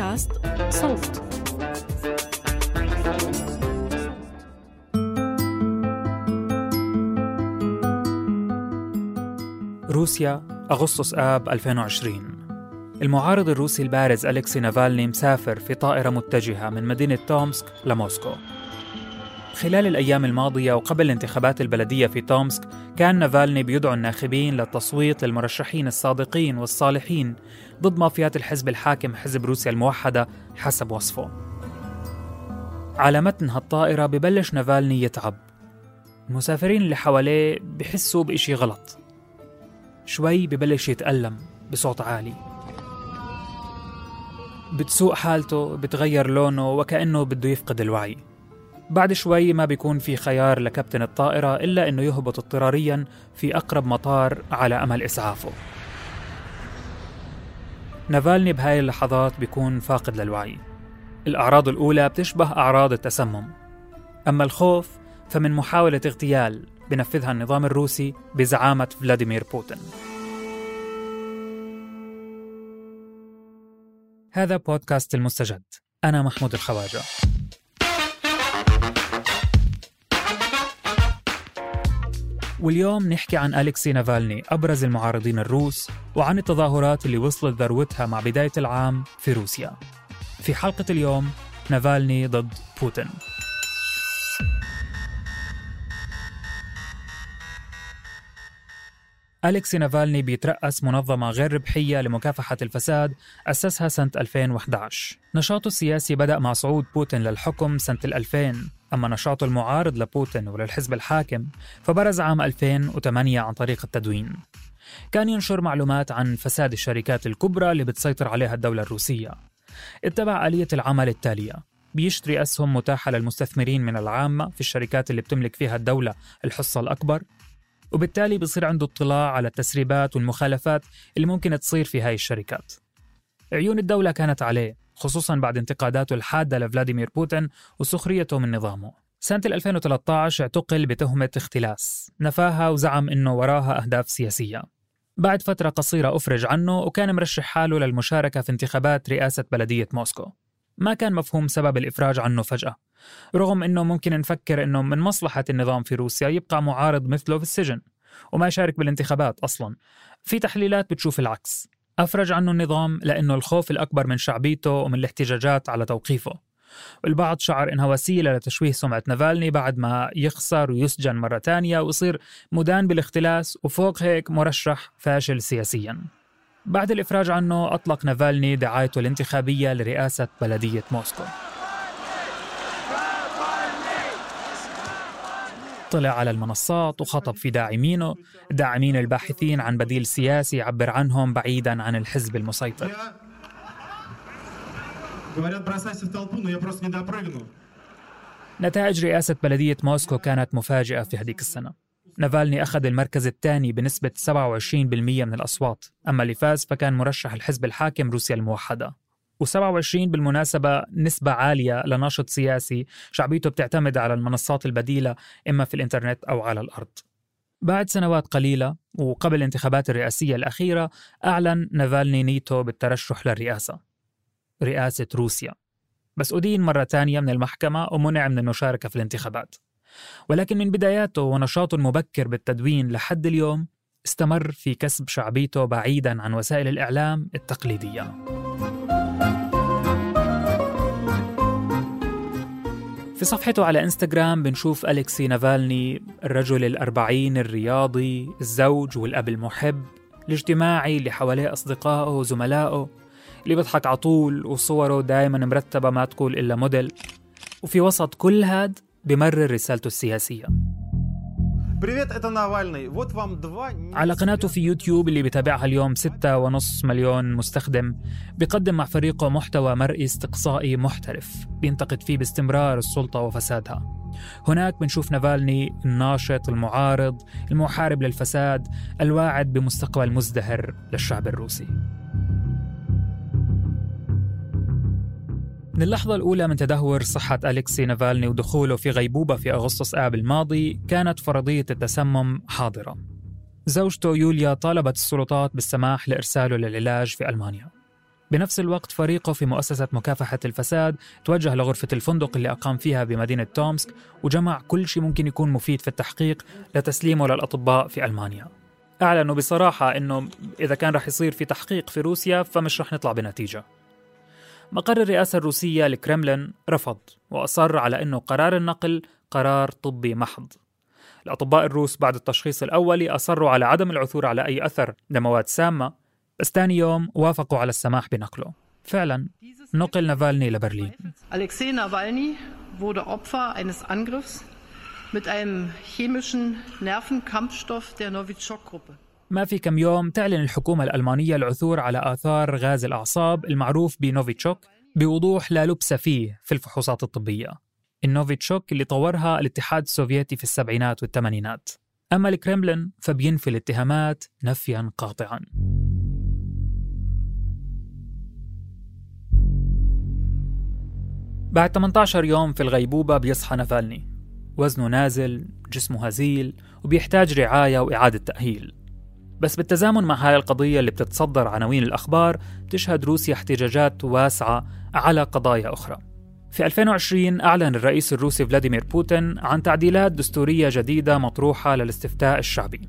بودكاست صوت. روسيا أغسطس آب 2020 المعارض الروسي البارز أليكسي نافالني مسافر في طائرة متجهة من مدينة تومسك لموسكو. خلال الأيام الماضية وقبل الانتخابات البلدية في تومسك كان نافالني بيدعو الناخبين للتصويت للمرشحين الصادقين والصالحين ضد مافيات الحزب الحاكم حزب روسيا الموحدة حسب وصفه. على متن هالطائرة ببلش نافالني يتعب. المسافرين اللي حواليه بحسوا بإشي غلط. شوي ببلش يتألم بصوت عالي. بتسوء حالته بتغير لونه وكأنه بده يفقد الوعي. بعد شوي ما بيكون في خيار لكابتن الطائرة إلا أنه يهبط اضطراريا في أقرب مطار على أمل إسعافه. نافالني بهاي اللحظات بيكون فاقد للوعي. الأعراض الأولى بتشبه أعراض التسمم. أما الخوف فمن محاولة اغتيال بنفذها النظام الروسي بزعامة فلاديمير بوتين. هذا بودكاست المستجد. أنا محمود الخواجة. واليوم نحكي عن أليكسي نافالني أبرز المعارضين الروس وعن التظاهرات اللي وصلت ذروتها مع بداية العام في روسيا. في حلقة اليوم نافالني ضد بوتين. أليكسي نافالني بيترأس منظمة غير ربحية لمكافحة الفساد أسسها سنة 2011 نشاطه السياسي بدأ مع صعود بوتين للحكم سنة 2000 أما نشاطه المعارض لبوتين وللحزب الحاكم فبرز عام 2008 عن طريق التدوين. كان ينشر معلومات عن فساد الشركات الكبرى اللي بتسيطر عليها الدولة الروسية. اتبع آلية العمل التالية. بيشتري أسهم متاحة للمستثمرين من العامة في الشركات اللي بتملك فيها الدولة الحصة الأكبر. وبالتالي بصير عنده اطلاع على التسريبات والمخالفات اللي ممكن تصير في هاي الشركات. عيون الدولة كانت عليه. خصوصا بعد انتقاداته الحادة لفلاديمير بوتين وسخريته من نظامه. سنة 2013 اعتقل بتهمة اختلاس. نفاها وزعم إنه وراها أهداف سياسية. بعد فترة قصيرة أفرج عنه وكان مرشح حاله للمشاركة في انتخابات رئاسة بلدية موسكو. ما كان مفهوم سبب الإفراج عنه فجأة رغم أنه ممكن نفكر أنه من مصلحة النظام في روسيا يبقى معارض مثله في السجن وما يشارك بالانتخابات أصلا. في تحليلات بتشوف العكس. أفرج عنه النظام لأنه الخوف الأكبر من شعبيته ومن الاحتجاجات على توقيفه. البعض شعر إنها وسيلة لتشويه سمعة نافالني بعد ما يخسر ويسجن مرة تانية ويصير مدان بالاختلاس وفوق هيك مرشح فاشل سياسيا. بعد الإفراج عنه أطلق نافالني دعايته الانتخابية لرئاسة بلدية موسكو. طلع على المنصات وخطب في داعمينه داعمين الباحثين عن بديل سياسي يعبر عنهم بعيدا عن الحزب المسيطر. نتائج رئاسة بلدية موسكو كانت مفاجئة في هذيك السنة. نافالني أخذ المركز الثاني بنسبة 27% من الأصوات. أما اللي فاز فكان مرشح الحزب الحاكم روسيا الموحدة. و27 بالمناسبة نسبة عالية لناشط سياسي شعبيته بتعتمد على المنصات البديلة إما في الإنترنت أو على الأرض. بعد سنوات قليلة وقبل الانتخابات الرئاسية الأخيرة أعلن نافالني نيته بالترشح للرئاسة رئاسة روسيا. بس أدين مرة تانية من المحكمة ومنع من المشاركة في الانتخابات. ولكن من بداياته ونشاطه المبكر بالتدوين لحد اليوم استمر في كسب شعبيته بعيدا عن وسائل الإعلام التقليدية. في صفحته على إنستغرام بنشوف أليكسي نافالني الرجل الأربعين الرياضي الزوج والأب المحب الاجتماعي اللي حواليه أصدقائه وزملائه اللي بيضحك على طول وصوره دائما مرتبة ما تقول إلا موديل. وفي وسط كل هاد بمرر رسالته السياسية. على قناته في يوتيوب اللي بتابعها اليوم ستة ونص مليون مستخدم. بيقدم مع فريقه محتوى مرئي استقصائي محترف. بينتقد فيه باستمرار السلطة وفسادها. هناك بنشوف نافالني الناشط المعارض المحارب للفساد الواعد بمستقبل مزدهر للشعب الروسي. من اللحظة الأولى من تدهور صحة أليكسي نافالني ودخوله في غيبوبة في أغسطس آب الماضي كانت فرضية التسمم حاضرة. زوجته يوليا طالبت السلطات بالسماح لإرساله للعلاج في ألمانيا. بنفس الوقت فريقه في مؤسسة مكافحة الفساد توجه لغرفة الفندق اللي أقام فيها بمدينة تومسك وجمع كل شيء ممكن يكون مفيد في التحقيق لتسليمه للأطباء في ألمانيا. أعلنوا بصراحة أنه إذا كان رح يصير في تحقيق في روسيا فمش رح نطلع بنتيجة. مقر الرئاسة الروسية الكرملين رفض وأصر على أنه قرار النقل قرار طبي محض. الأطباء الروس بعد التشخيص الأولي أصروا على عدم العثور على أي أثر لمواد سامة بس ثاني يوم وافقوا على السماح بنقله. فعلا نقل نافالني لبرلين. Alexei Nawalny wurde Opfer eines Angriffs mit einem chemischen Nervenkampfstoff der Novichok-Gruppe. ما في كم يوم تعلن الحكومة الألمانية العثور على آثار غاز الأعصاب المعروف بنوفيتشوك بوضوح لا لبس فيه في الفحوصات الطبية. النوفيتشوك اللي طورها الاتحاد السوفيتي في السبعينات والثمانينات. أما الكرملين فبينفي الاتهامات نفيا قاطعا. بعد 18 يوم في الغيبوبة بيصحى نافالني. وزنه نازل جسمه هزيل وبيحتاج رعاية وإعادة تأهيل. بس بالتزامن مع هاي القضية اللي بتتصدر عناوين الأخبار تشهد روسيا احتجاجات واسعة على قضايا أخرى. في 2020 أعلن الرئيس الروسي فلاديمير بوتين عن تعديلات دستورية جديدة مطروحة للاستفتاء الشعبي.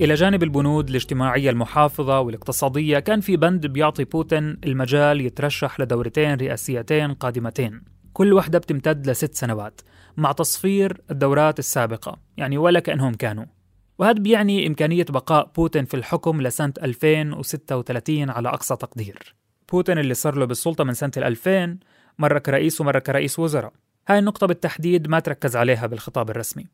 إلى جانب البنود الاجتماعية المحافظة والاقتصادية كان في بند بيعطي بوتين المجال يترشح لدورتين رئاسيتين قادمتين. كل واحدة بتمتد لست سنوات مع تصفير الدورات السابقة يعني ولا كأنهم كانوا. وهذا بيعني إمكانية بقاء بوتين في الحكم لسنة 2036 على أقصى تقدير. بوتين اللي صار له بالسلطة من سنة 2000 مرة كرئيس ومرة كرئيس وزراء. هاي النقطة بالتحديد ما تركز عليها بالخطاب الرسمي.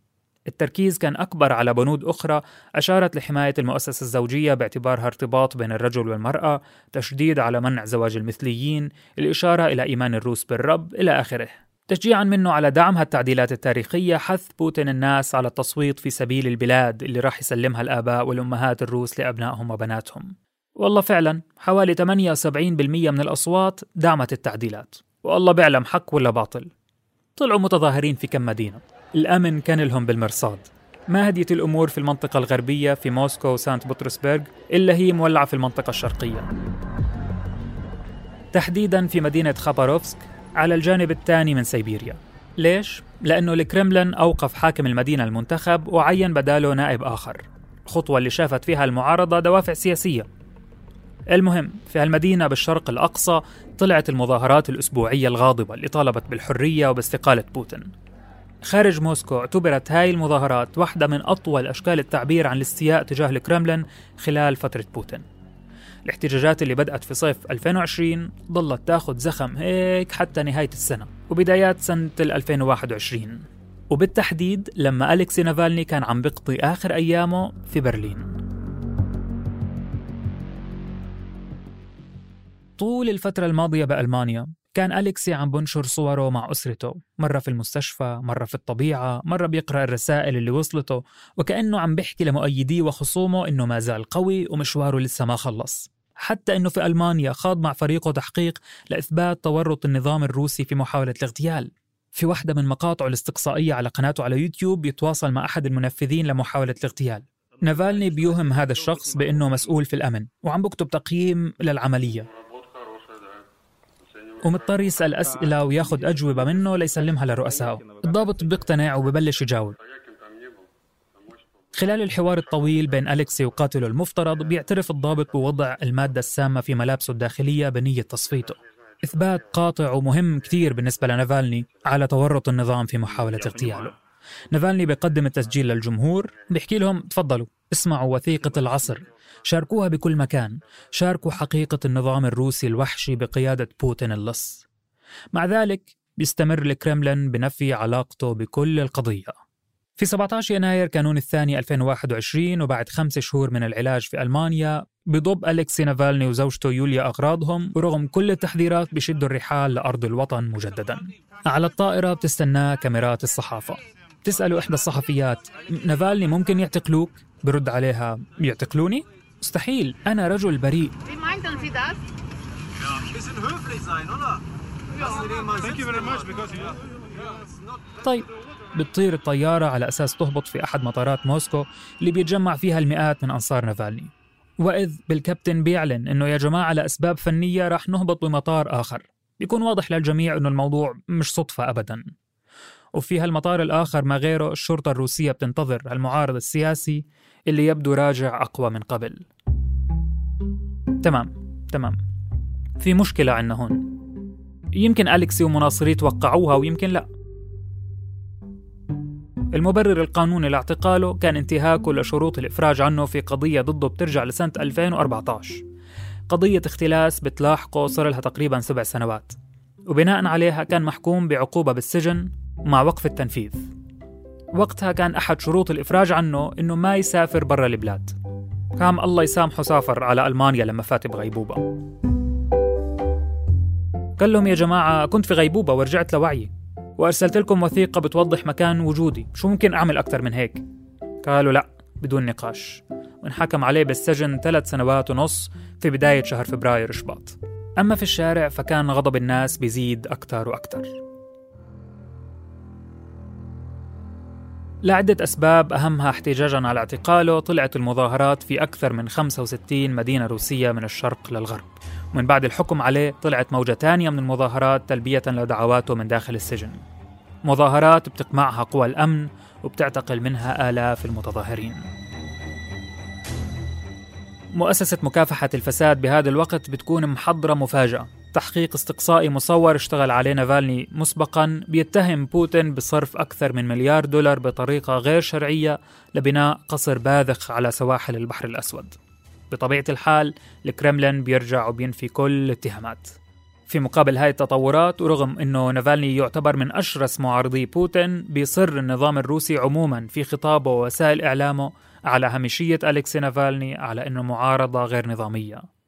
التركيز كان أكبر على بنود أخرى أشارت لحماية المؤسسة الزوجية باعتبارها ارتباط بين الرجل والمرأة تشديد على منع زواج المثليين الإشارة إلى إيمان الروس بالرب إلى آخره. تشجيعا منه على دعم هالتعديلات التاريخية حث بوتين الناس على التصويت في سبيل البلاد اللي راح يسلمها الآباء والأمهات الروس لأبنائهم وبناتهم. والله فعلا حوالي 78% من الأصوات دعمت التعديلات. والله بيعلم حق ولا باطل. طلعوا متظاهرين في كم مدينة. الأمن كان لهم بالمرصاد. ما هديت الأمور في المنطقة الغربية في موسكو وسانت بطرسبرغ إلا هي مولعة في المنطقة الشرقية. تحديدا في مدينة خاباروفسك على الجانب الثاني من سيبيريا. ليش؟ لأنه الكرملين أوقف حاكم المدينة المنتخب وعين بداله نائب آخر. خطوة اللي شافت فيها المعارضة دوافع سياسية. المهم في هالمدينة بالشرق الأقصى طلعت المظاهرات الأسبوعية الغاضبة اللي طالبت بالحرية وباستقالة بوتين. خارج موسكو اعتبرت هاي المظاهرات واحدة من أطول أشكال التعبير عن الاستياء تجاه الكرملين خلال فترة بوتين. الاحتجاجات اللي بدأت في صيف 2020 ظلت تاخذ زخم هيك حتى نهاية السنة وبدايات سنة 2021 وبالتحديد لما أليكسي نافالني كان عم بيقضي آخر أيامه في برلين. طول الفترة الماضية بألمانيا كان أليكسي عم بنشر صوره مع أسرته مرة في المستشفى مرة في الطبيعة مرة بيقرأ الرسائل اللي وصلته وكأنه عم بيحكي لمؤيديه وخصومه إنه ما زال قوي ومشواره لسه ما خلص. حتى إنه في ألمانيا خاض مع فريقه تحقيق لإثبات تورط النظام الروسي في محاولة الاغتيال. في واحدة من مقاطعه الاستقصائية على قناته على يوتيوب بيتواصل مع أحد المنفذين لمحاولة الاغتيال. نافالني بيوهم هذا الشخص بأنه مسؤول في الأمن وعم بكتب تقييم للعملية. ومضطر يسأل أسئلة وياخد أجوبة منه ليسلمها لرؤسائه. الضابط بيقتنع وببلش يجاوب. خلال الحوار الطويل بين أليكسي وقاتله المفترض بيعترف الضابط بوضع المادة السامة في ملابسه الداخلية بنية تصفيته. إثبات قاطع ومهم كثير بالنسبة لنافالني على تورط النظام في محاولة اغتياله. نافالني بيقدم التسجيل للجمهور بيحكي لهم تفضلوا اسمعوا وثيقة العصر. شاركوها بكل مكان. شاركوا حقيقة النظام الروسي الوحشي بقيادة بوتين اللص. مع ذلك بيستمر الكرملين بنفي علاقته بكل القضية. في 17 يناير كانون الثاني 2021 وبعد خمس شهور من العلاج في ألمانيا بضب أليكسي نافالني وزوجته يوليا أغراضهم ورغم كل التحذيرات بشدوا الرحال لأرض الوطن مجددا. على الطائرة بتستناه كاميرات الصحافة. تسأله إحدى الصحفيات نافالني ممكن يعتقلوك؟ برد عليها يعتقلوني؟ مستحيل. أنا رجل بريء. طيب بتطير الطيارة على أساس تهبط في أحد مطارات موسكو اللي بيتجمع فيها المئات من أنصار نافالني. وإذ بالكابتن بيعلن إنه يا جماعة لأسباب فنية راح نهبط بمطار آخر. بيكون واضح للجميع إنه الموضوع مش صدفة أبدا. وفي هالمطار الآخر ما غيره الشرطة الروسية بتنتظر المعارض السياسي اللي يبدو راجع أقوى من قبل. تمام تمام. في مشكلة عنا هون. يمكن أليكسي ومناصريه توقعوها ويمكن لا. المبرر القانوني لاعتقاله كان انتهاكه لشروط الإفراج عنه في قضية ضده بترجع لسنة 2014 قضية اختلاس بتلاحقه صار لها تقريبا سبع سنوات. وبناء عليها كان محكوم بعقوبة بالسجن مع وقف التنفيذ. وقتها كان أحد شروط الإفراج عنه إنه ما يسافر برا البلاد. كام الله يسامحه سافر على ألمانيا لما فات بغيبوبة. قال لهم يا جماعة كنت في غيبوبة ورجعت لوعيي. وأرسلت لكم وثيقة بتوضح مكان وجودي. شو ممكن أعمل أكثر من هيك؟ قالوا لا بدون نقاش. وانحكم عليه بالسجن ثلاث سنوات ونص في بداية شهر فبراير شباط أما في الشارع فكان غضب الناس بيزيد أكثر وأكثر. لعدة أسباب أهمها احتجاجا على اعتقاله طلعت المظاهرات في أكثر من 65 مدينة روسية من الشرق للغرب. ومن بعد الحكم عليه طلعت موجة تانية من المظاهرات تلبية لدعواته من داخل السجن. مظاهرات بتقمعها قوى الأمن وبتعتقل منها آلاف المتظاهرين. مؤسسة مكافحة الفساد بهذا الوقت بتكون محضرة مفاجأة. تحقيق استقصائي مصور اشتغل عليه نافالني مسبقا بيتهم بوتين بصرف أكثر من مليار دولار بطريقة غير شرعية لبناء قصر باذخ على سواحل البحر الأسود. بطبيعة الحال الكرملين بيرجع وبينفي كل الاتهامات. في مقابل هاي التطورات ورغم أنه نافالني يعتبر من أشرس معارضي بوتين بيصر النظام الروسي عموما في خطابه ووسائل إعلامه على هامشية أليكسي نافالني على أنه معارضة غير نظامية.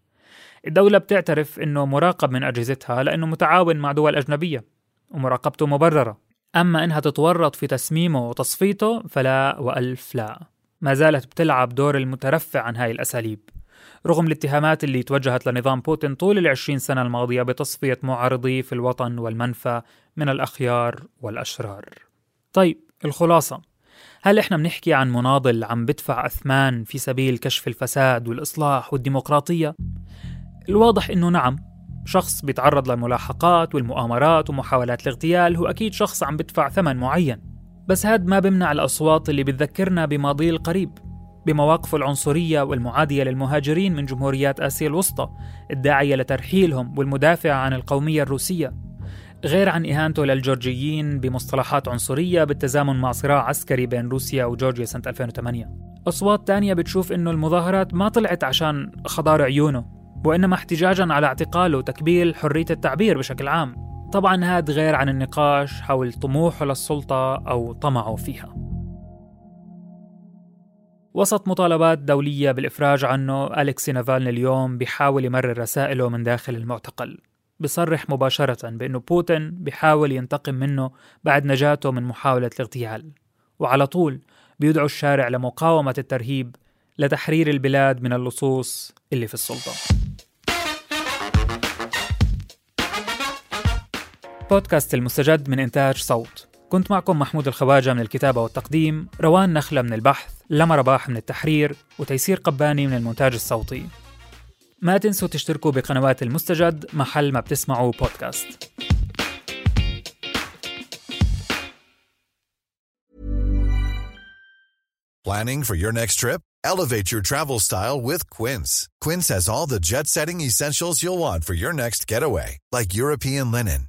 الدولة بتعترف أنه مراقب من أجهزتها لأنه متعاون مع دول أجنبية ومراقبته مبررة. أما إنها تتورط في تسميمه وتصفيته فلا وألف لا. ما زالت بتلعب دور المترفع عن هاي الأساليب. رغم الاتهامات اللي توجهت لنظام بوتين طول العشرين سنة الماضية بتصفية معارضيه في الوطن والمنفى من الأخيار والأشرار. طيب الخلاصة. هل إحنا بنحكي عن مناضل عم بدفع أثمان في سبيل كشف الفساد والإصلاح والديمقراطية؟ الواضح إنه نعم شخص بيتعرض للملاحقات والمؤامرات ومحاولات الاغتيال هو أكيد شخص عم بدفع ثمن معين. بس هاد ما بمنع الأصوات اللي بتذكرنا بماضيه القريب بمواقفه العنصرية والمعادية للمهاجرين من جمهوريات آسيا الوسطى الداعية لترحيلهم والمدافع عن القومية الروسية. غير عن إهانته للجورجيين بمصطلحات عنصرية بالتزامن مع صراع عسكري بين روسيا وجورجيا سنة 2008 أصوات تانية بتشوف إنه المظاهرات ما طلعت عشان خضار عيونه. وإنما احتجاجا على اعتقاله وتكبيل حرية التعبير بشكل عام. طبعا هاد غير عن النقاش حول طموحه للسلطة أو طمعه فيها. وسط مطالبات دولية بالإفراج عنه أليكسي نافالني اليوم بيحاول يمرر رسائله من داخل المعتقل بصرح مباشرة بأنه بوتين بيحاول ينتقم منه بعد نجاته من محاولة الاغتيال. وعلى طول بيدعو الشارع لمقاومة الترهيب لتحرير البلاد من اللصوص اللي في السلطة. بودكاست المستجد من إنتاج صوت كنت معكم محمود الخواجة من الكتابة والتقديم روان نخلة من البحث لما رباح من التحرير وتيسير قباني من المونتاج الصوتي ما تنسوا تشتركوا بقنوات المستجد محل ما بتسمعوا بودكاست Planning for your next trip? Elevate your travel style with Quince. Quince has all the jet setting essentials you'll want for your next getaway, like European linen,